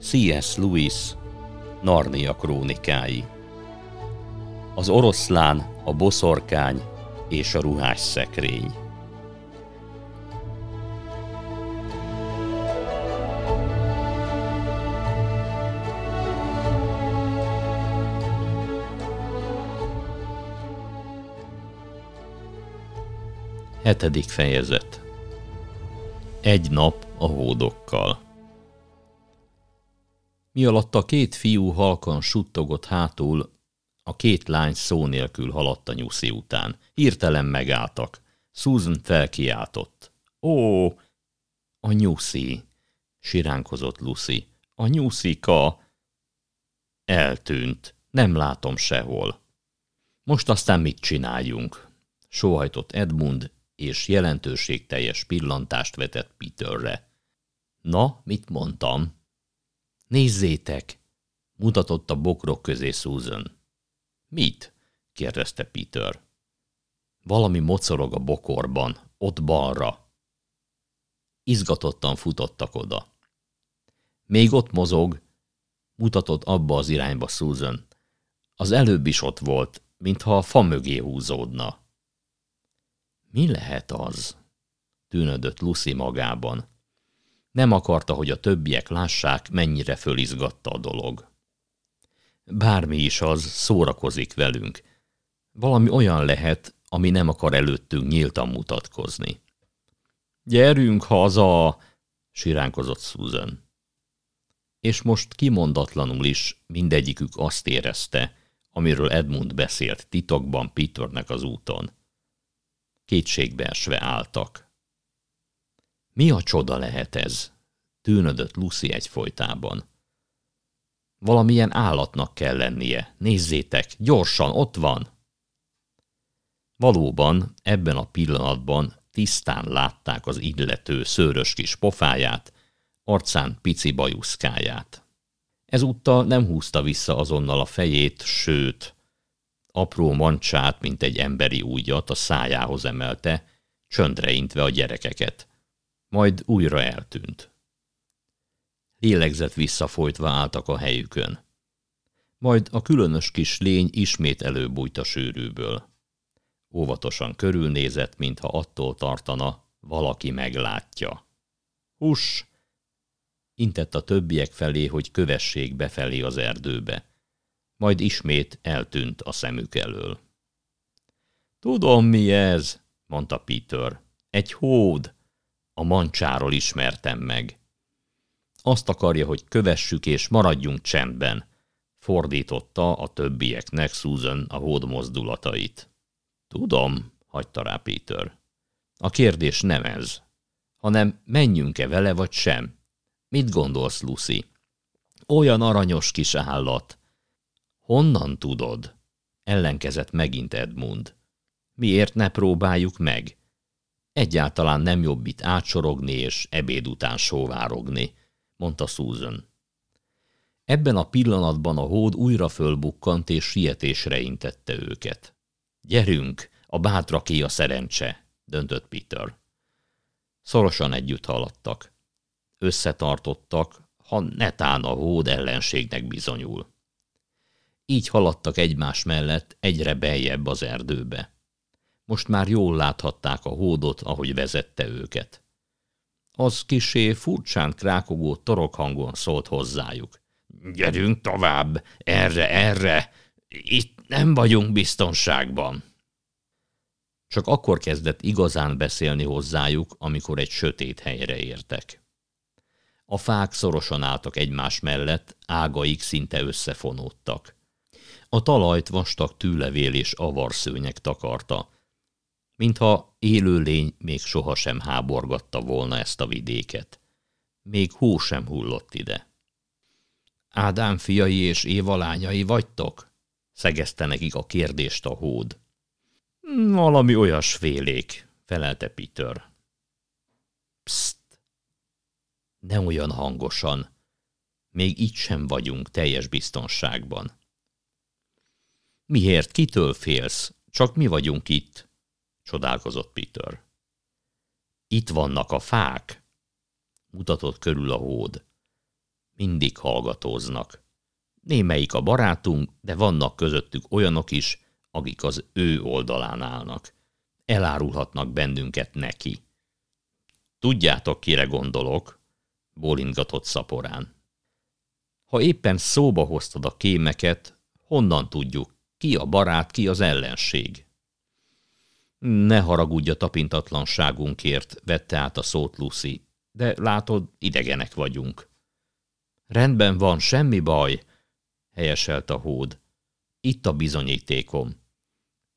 C.S. Lewis Narnia krónikái Az oroszlán, a boszorkány és a ruhás szekrény Hetedik fejezet Egy nap a hódokkal mi alatt a két fiú halkan suttogott hátul, a két lány szó nélkül haladt a nyuszi után. Hirtelen megálltak. Susan felkiáltott. Ó, a nyuszi! siránkozott Lucy. A nyuszika! Eltűnt. Nem látom sehol. Most aztán mit csináljunk? Sóhajtott Edmund, és jelentőségteljes pillantást vetett Peterre. Na, mit mondtam? Nézzétek! mutatott a bokrok közé Susan. Mit? kérdezte Peter. Valami mocorog a bokorban, ott balra. Izgatottan futottak oda. Még ott mozog, mutatott abba az irányba Susan. Az előbb is ott volt, mintha a fa mögé húzódna. Mi lehet az? tűnödött Lucy magában. Nem akarta, hogy a többiek lássák, mennyire fölizgatta a dolog. Bármi is az, szórakozik velünk. Valami olyan lehet, ami nem akar előttünk nyíltan mutatkozni. Gyerünk haza, siránkozott Susan. És most kimondatlanul is mindegyikük azt érezte, amiről Edmund beszélt titokban Peternek az úton. Kétségbeesve álltak. Mi a csoda lehet ez? Tűnödött Lucy egyfolytában. Valamilyen állatnak kell lennie. Nézzétek, gyorsan, ott van! Valóban, ebben a pillanatban tisztán látták az illető szőrös kis pofáját, arcán pici bajuszkáját. Ezúttal nem húzta vissza azonnal a fejét, sőt, apró mancsát, mint egy emberi újat a szájához emelte, csöndre intve a gyerekeket majd újra eltűnt. Lélegzett visszafolytva álltak a helyükön. Majd a különös kis lény ismét előbújt a sűrűből. Óvatosan körülnézett, mintha attól tartana, valaki meglátja. Hús! Intett a többiek felé, hogy kövessék befelé az erdőbe. Majd ismét eltűnt a szemük elől. Tudom, mi ez, mondta Peter. Egy hód. A mancsáról ismertem meg. Azt akarja, hogy kövessük és maradjunk csendben, fordította a többieknek Susan a hód mozdulatait. Tudom, hagyta rá Peter. A kérdés nem ez, hanem menjünk-e vele vagy sem. Mit gondolsz, Lucy? Olyan aranyos kis állat. Honnan tudod? Ellenkezett megint Edmund. Miért ne próbáljuk meg? Egyáltalán nem jobb itt átsorogni és ebéd után sóvárogni, mondta Susan. Ebben a pillanatban a hód újra fölbukkant és sietésre intette őket. Gyerünk, a bátraké a szerencse, döntött Peter. Szorosan együtt haladtak. Összetartottak, ha netán a hód ellenségnek bizonyul. Így haladtak egymás mellett egyre beljebb az erdőbe. Most már jól láthatták a hódot, ahogy vezette őket. Az kisé furcsán krákogó torokhangon szólt hozzájuk. Gyerünk tovább, erre, erre, itt nem vagyunk biztonságban. Csak akkor kezdett igazán beszélni hozzájuk, amikor egy sötét helyre értek. A fák szorosan álltak egymás mellett, ágaik szinte összefonódtak. A talajt vastag tűlevél és avarszőnyek takarta, mintha élőlény még sohasem háborgatta volna ezt a vidéket. Még hó sem hullott ide. Ádám fiai és Éva lányai vagytok? szegezte nekik a kérdést a hód. Valami olyas félék, felelte Peter. Pszt! Ne olyan hangosan. Még így sem vagyunk teljes biztonságban. Miért, kitől félsz? Csak mi vagyunk itt, csodálkozott Peter. Itt vannak a fák, mutatott körül a hód. Mindig hallgatóznak. Némelyik a barátunk, de vannak közöttük olyanok is, akik az ő oldalán állnak. Elárulhatnak bennünket neki. Tudjátok, kire gondolok? bólintgatott szaporán. Ha éppen szóba hoztad a kémeket, honnan tudjuk, ki a barát, ki az ellenség? Ne haragudj a tapintatlanságunkért, vette át a szót Lucy, de látod, idegenek vagyunk. Rendben van, semmi baj, helyeselt a hód. Itt a bizonyítékom.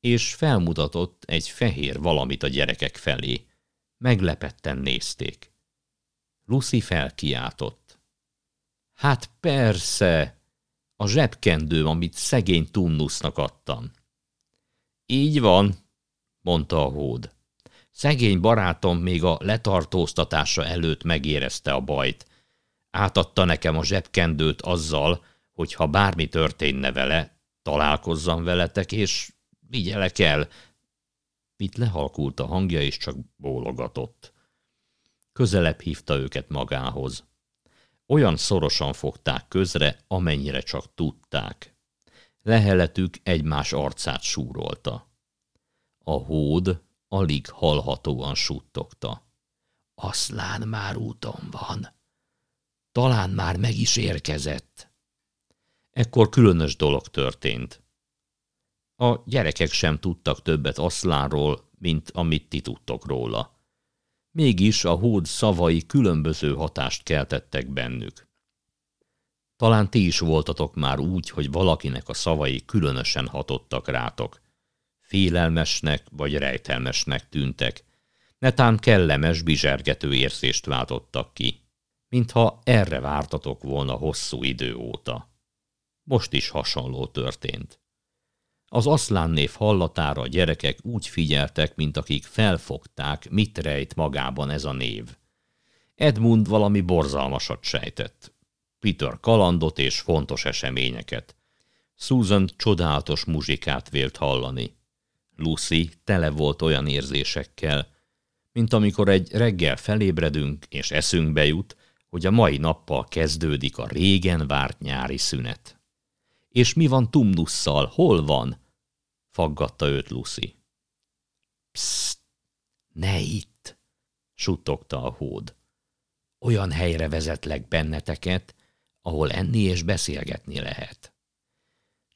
És felmutatott egy fehér valamit a gyerekek felé. Meglepetten nézték. Lucy felkiáltott. Hát persze, a zsebkendőm, amit szegény Tunnusnak adtam. Így van, mondta a hód. Szegény barátom még a letartóztatása előtt megérezte a bajt. Átadta nekem a zsebkendőt azzal, hogy ha bármi történne vele, találkozzam veletek, és vigyelek el. Itt lehalkult a hangja, és csak bólogatott. Közelebb hívta őket magához. Olyan szorosan fogták közre, amennyire csak tudták. Leheletük egymás arcát súrolta. A hód alig hallhatóan suttogta. Aszlán már úton van. Talán már meg is érkezett. Ekkor különös dolog történt. A gyerekek sem tudtak többet Aszlánról, mint amit ti tudtok róla. Mégis a hód szavai különböző hatást keltettek bennük. Talán ti is voltatok már úgy, hogy valakinek a szavai különösen hatottak rátok. Félelmesnek vagy rejtelmesnek tűntek, netán kellemes, bizsergető érzést váltottak ki, mintha erre vártatok volna hosszú idő óta. Most is hasonló történt. Az aszlán név hallatára a gyerekek úgy figyeltek, mint akik felfogták, mit rejt magában ez a név. Edmund valami borzalmasat sejtett. Peter kalandot és fontos eseményeket. Susan csodálatos muzsikát vélt hallani. Lucy tele volt olyan érzésekkel, mint amikor egy reggel felébredünk és eszünkbe jut, hogy a mai nappal kezdődik a régen várt nyári szünet. És mi van Tumnusszal? Hol van? Faggatta őt Lucy. Psst! Ne itt! suttogta a hód. Olyan helyre vezetlek benneteket, ahol enni és beszélgetni lehet.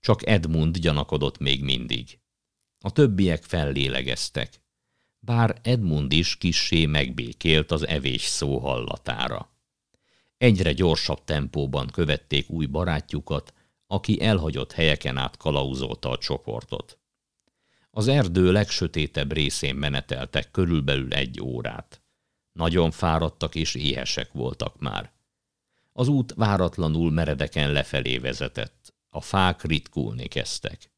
Csak Edmund gyanakodott még mindig. A többiek fellélegeztek, bár Edmund is kissé megbékélt az evés szó hallatára. Egyre gyorsabb tempóban követték új barátjukat, aki elhagyott helyeken át kalauzolta a csoportot. Az erdő legsötétebb részén meneteltek körülbelül egy órát. Nagyon fáradtak és éhesek voltak már. Az út váratlanul meredeken lefelé vezetett. A fák ritkulni kezdtek.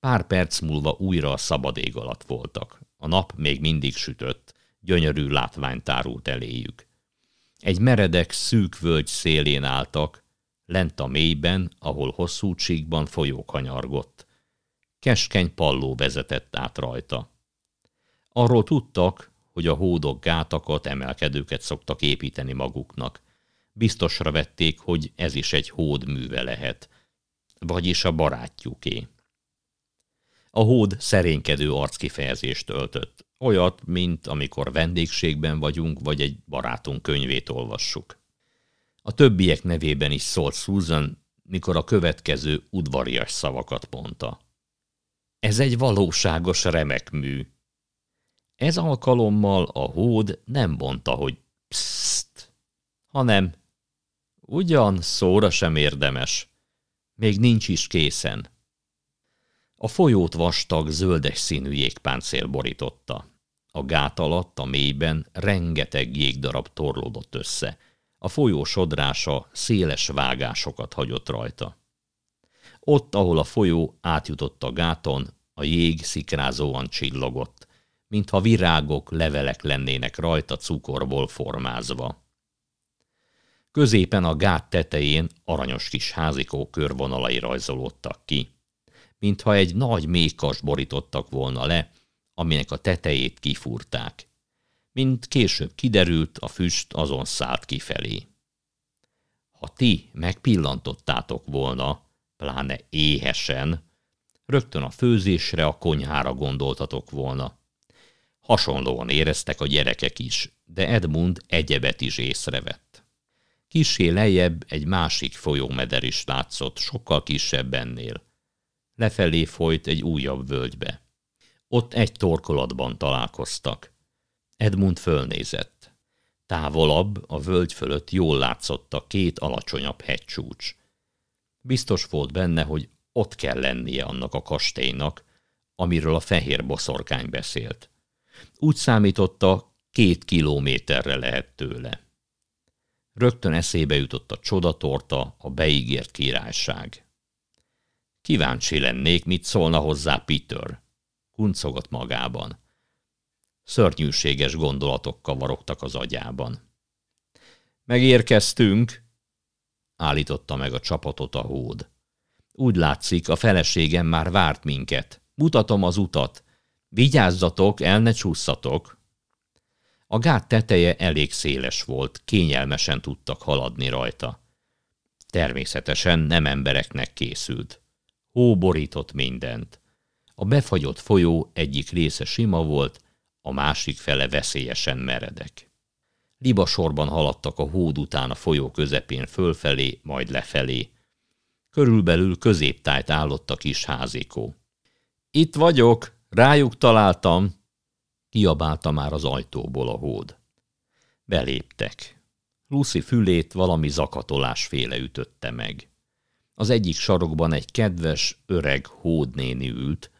Pár perc múlva újra a szabad ég alatt voltak. A nap még mindig sütött, gyönyörű látvány tárult eléjük. Egy meredek, szűk völgy szélén álltak, lent a mélyben, ahol hosszú csíkban folyó kanyargott. Keskeny palló vezetett át rajta. Arról tudtak, hogy a hódok gátakat, emelkedőket szoktak építeni maguknak. Biztosra vették, hogy ez is egy hód műve lehet, vagyis a barátjuké. A hód szerénykedő arckifejezést öltött. Olyat, mint amikor vendégségben vagyunk, vagy egy barátunk könyvét olvassuk. A többiek nevében is szólt Susan, mikor a következő udvarias szavakat mondta. Ez egy valóságos remek mű. Ez alkalommal a hód nem mondta, hogy pszt, hanem ugyan szóra sem érdemes. Még nincs is készen. A folyót vastag, zöldes színű jégpáncél borította. A gát alatt, a mélyben rengeteg jégdarab torlódott össze. A folyó sodrása széles vágásokat hagyott rajta. Ott, ahol a folyó átjutott a gáton, a jég szikrázóan csillogott, mintha virágok, levelek lennének rajta cukorból formázva. Középen a gát tetején aranyos kis házikó körvonalai rajzolódtak ki. mintha egy nagy mékas borítottak volna le, aminek a tetejét kifúrták. Mint később kiderült, a füst azon szállt kifelé. Ha ti megpillantottátok volna, pláne éhesen, rögtön a főzésre, a konyhára gondoltatok volna. Hasonlóan éreztek a gyerekek is, de Edmund egyebet is észrevett. Kisé lejjebb egy másik folyómeder is látszott, sokkal kisebb ennél. Lefelé folyt egy újabb völgybe. Ott egy torkolatban találkoztak. Edmund fölnézett. Távolabb, a völgy fölött jól látszott a két alacsonyabb hegycsúcs. Biztos volt benne, hogy ott kell lennie annak a kastélynak, amiről a fehér boszorkány beszélt. Úgy számította, két kilométerre lehet tőle. Rögtön eszébe jutott a csodatorta, a beígért királyság. Kíváncsi lennék, mit szólna hozzá Peter. Kuncogott magában. Szörnyűséges gondolatok kavarogtak az agyában. Megérkeztünk, állította meg a csapatot a hód. Úgy látszik, a feleségem már várt minket. Mutatom az utat. Vigyázzatok, el ne csúszatok. A gát teteje elég széles volt, kényelmesen tudtak haladni rajta. Természetesen nem embereknek készült. Hó borított mindent. A befagyott folyó egyik része sima volt, a másik fele veszélyesen meredek. Libasorban haladtak a hód után a folyó közepén fölfelé, majd lefelé. Körülbelül középtájt állott a kis házikó. Itt vagyok, rájuk találtam, kiabálta már az ajtóból a hód. Beléptek. Lucy fülét valami zakatolásféle ütötte meg. Az egyik sarokban egy kedves, öreg hódnéni ült,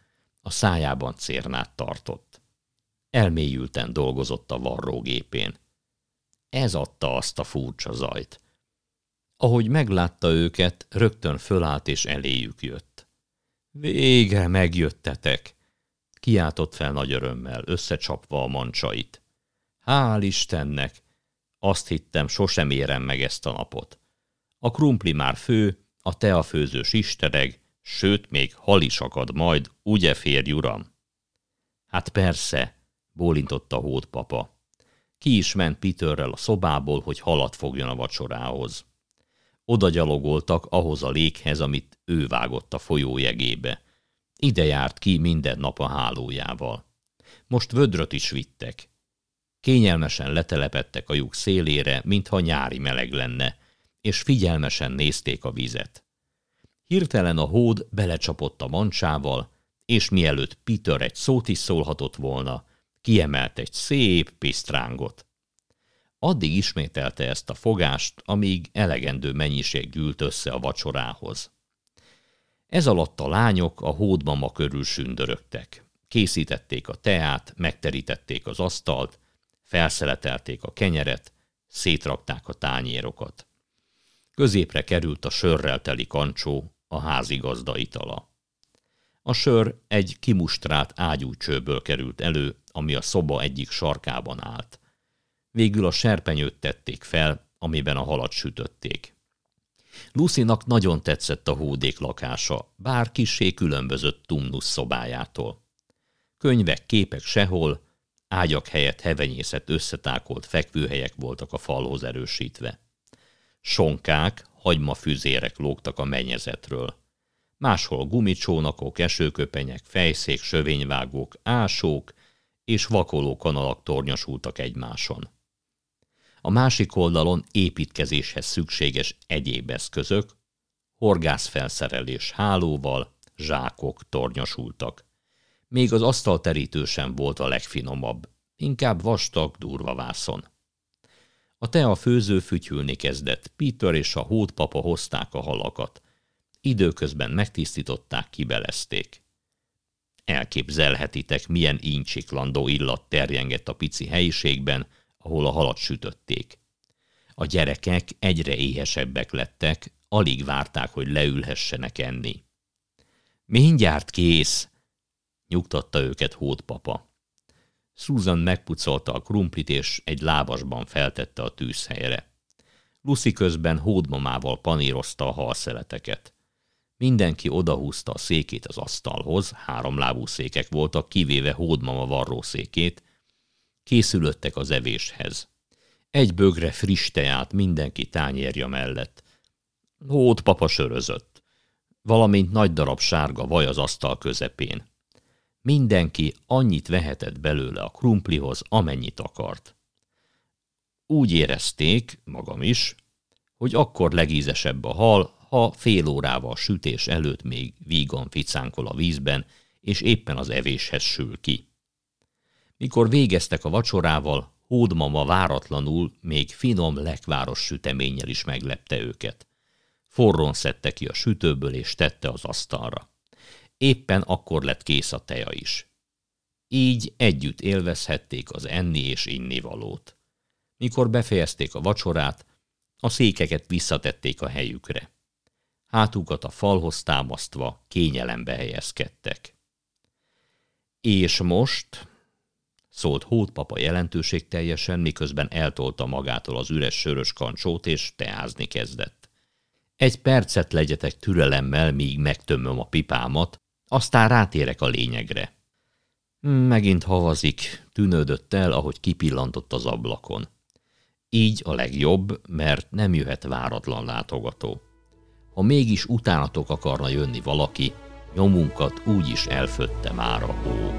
a szájában cérnát tartott. Elmélyülten dolgozott a varrógépén. Ez adta azt a furcsa zajt. Ahogy meglátta őket, rögtön fölállt és eléjük jött. Végre megjöttetek! Kiáltott fel nagy örömmel, összecsapva a mancsait. Hál' Istennek! Azt hittem, sosem érem meg ezt a napot. A krumpli már fő, a teafőzős istereg, sőt, még hal is akad majd, ugye férj, uram? Hát persze, bólintott a papa. Ki is ment Peterrel a szobából, hogy halat fogjon a vacsorához. Oda gyalogoltak ahhoz a léghez, amit ő vágott a folyó jegébe. Ide járt ki minden nap a hálójával. Most vödröt is vittek. Kényelmesen letelepettek a lyuk szélére, mintha nyári meleg lenne, és figyelmesen nézték a vizet. Hirtelen a hód belecsapott a mancsával, és mielőtt Peter egy szót is szólhatott volna, kiemelt egy szép pisztrángot. Addig ismételte ezt a fogást, amíg elegendő mennyiség gyűlt össze a vacsorához. Ez alatt a lányok a hódmama körül sündörögtek. Készítették a teát, megterítették az asztalt, felszeletelték a kenyeret, szétrakták a tányérokat. Középre került a sörrel teli kancsó, a házigazda itala. A sör egy kimustrált ágyúcsőből került elő, ami a szoba egyik sarkában állt. Végül a serpenyőt tették fel, amiben a halat sütötték. Lucinak nagyon tetszett a hódék lakása, bár kissé különbözött Tumnus szobájától. Könyvek, képek sehol, ágyak helyett hevenyészet összetákolt fekvőhelyek voltak a falhoz erősítve. Sonkák, hagymafüzérek lógtak a mennyezetről. Máshol gumicsónakok, esőköpenyek, fejszék, sövényvágók, ásók és vakoló kanalak tornyosultak egymáson. A másik oldalon építkezéshez szükséges egyéb eszközök, horgászfelszerelés hálóval, zsákok tornyosultak. Még az asztalterítő sem volt a legfinomabb, inkább vastag, durva vászon. A tea főző fütyülni kezdett, Peter és a hódpapa hozták a halakat. Időközben megtisztították, kibelezték. Elképzelhetitek, milyen incsiklandó illat terjengett a pici helyiségben, ahol a halat sütötték. A gyerekek egyre éhesebbek lettek, alig várták, hogy leülhessenek enni. Mindjárt kész, nyugtatta őket hódpapa. Susan megpucolta a krumplit, és egy lábasban feltette a tűzhelyre. Lucy közben hódmamával panírozta a halszeleteket. Mindenki odahúzta a székét az asztalhoz, háromlábú székek voltak, kivéve hódmama varrószékét, készülöttek az evéshez. Egy bögre friss teát mindenki tányérja mellett. Hót papa sörözött, valamint nagy darab sárga vaj az asztal közepén. Mindenki annyit vehetett belőle a krumplihoz, amennyit akart. Úgy érezték, magam is, hogy akkor legízesebb a hal, ha fél órával sütés előtt még vígan ficánkol a vízben, és éppen az evéshez sül ki. Mikor végeztek a vacsorával, hódmama váratlanul még finom lekváros süteménnyel is meglepte őket. Forron szedte ki a sütőből és tette az asztalra. Éppen akkor lett kész a teja is. Így együtt élvezhették az enni és inni valót. Mikor befejezték a vacsorát, a székeket visszatették a helyükre. Hátukat a falhoz támasztva kényelembe helyezkedtek. És most, szólt hótpapa jelentőségteljesen, miközben eltolta magától az üres sörös kancsót, és teázni kezdett. Egy percet legyetek türelemmel, míg megtömöm a pipámat, aztán rátérek a lényegre. Megint havazik, tűnődött el, ahogy kipillantott az ablakon. Így a legjobb, mert nem jöhet váratlan látogató. Ha mégis utánatok akarna jönni valaki, nyomunkat úgy is elfötte már a hó.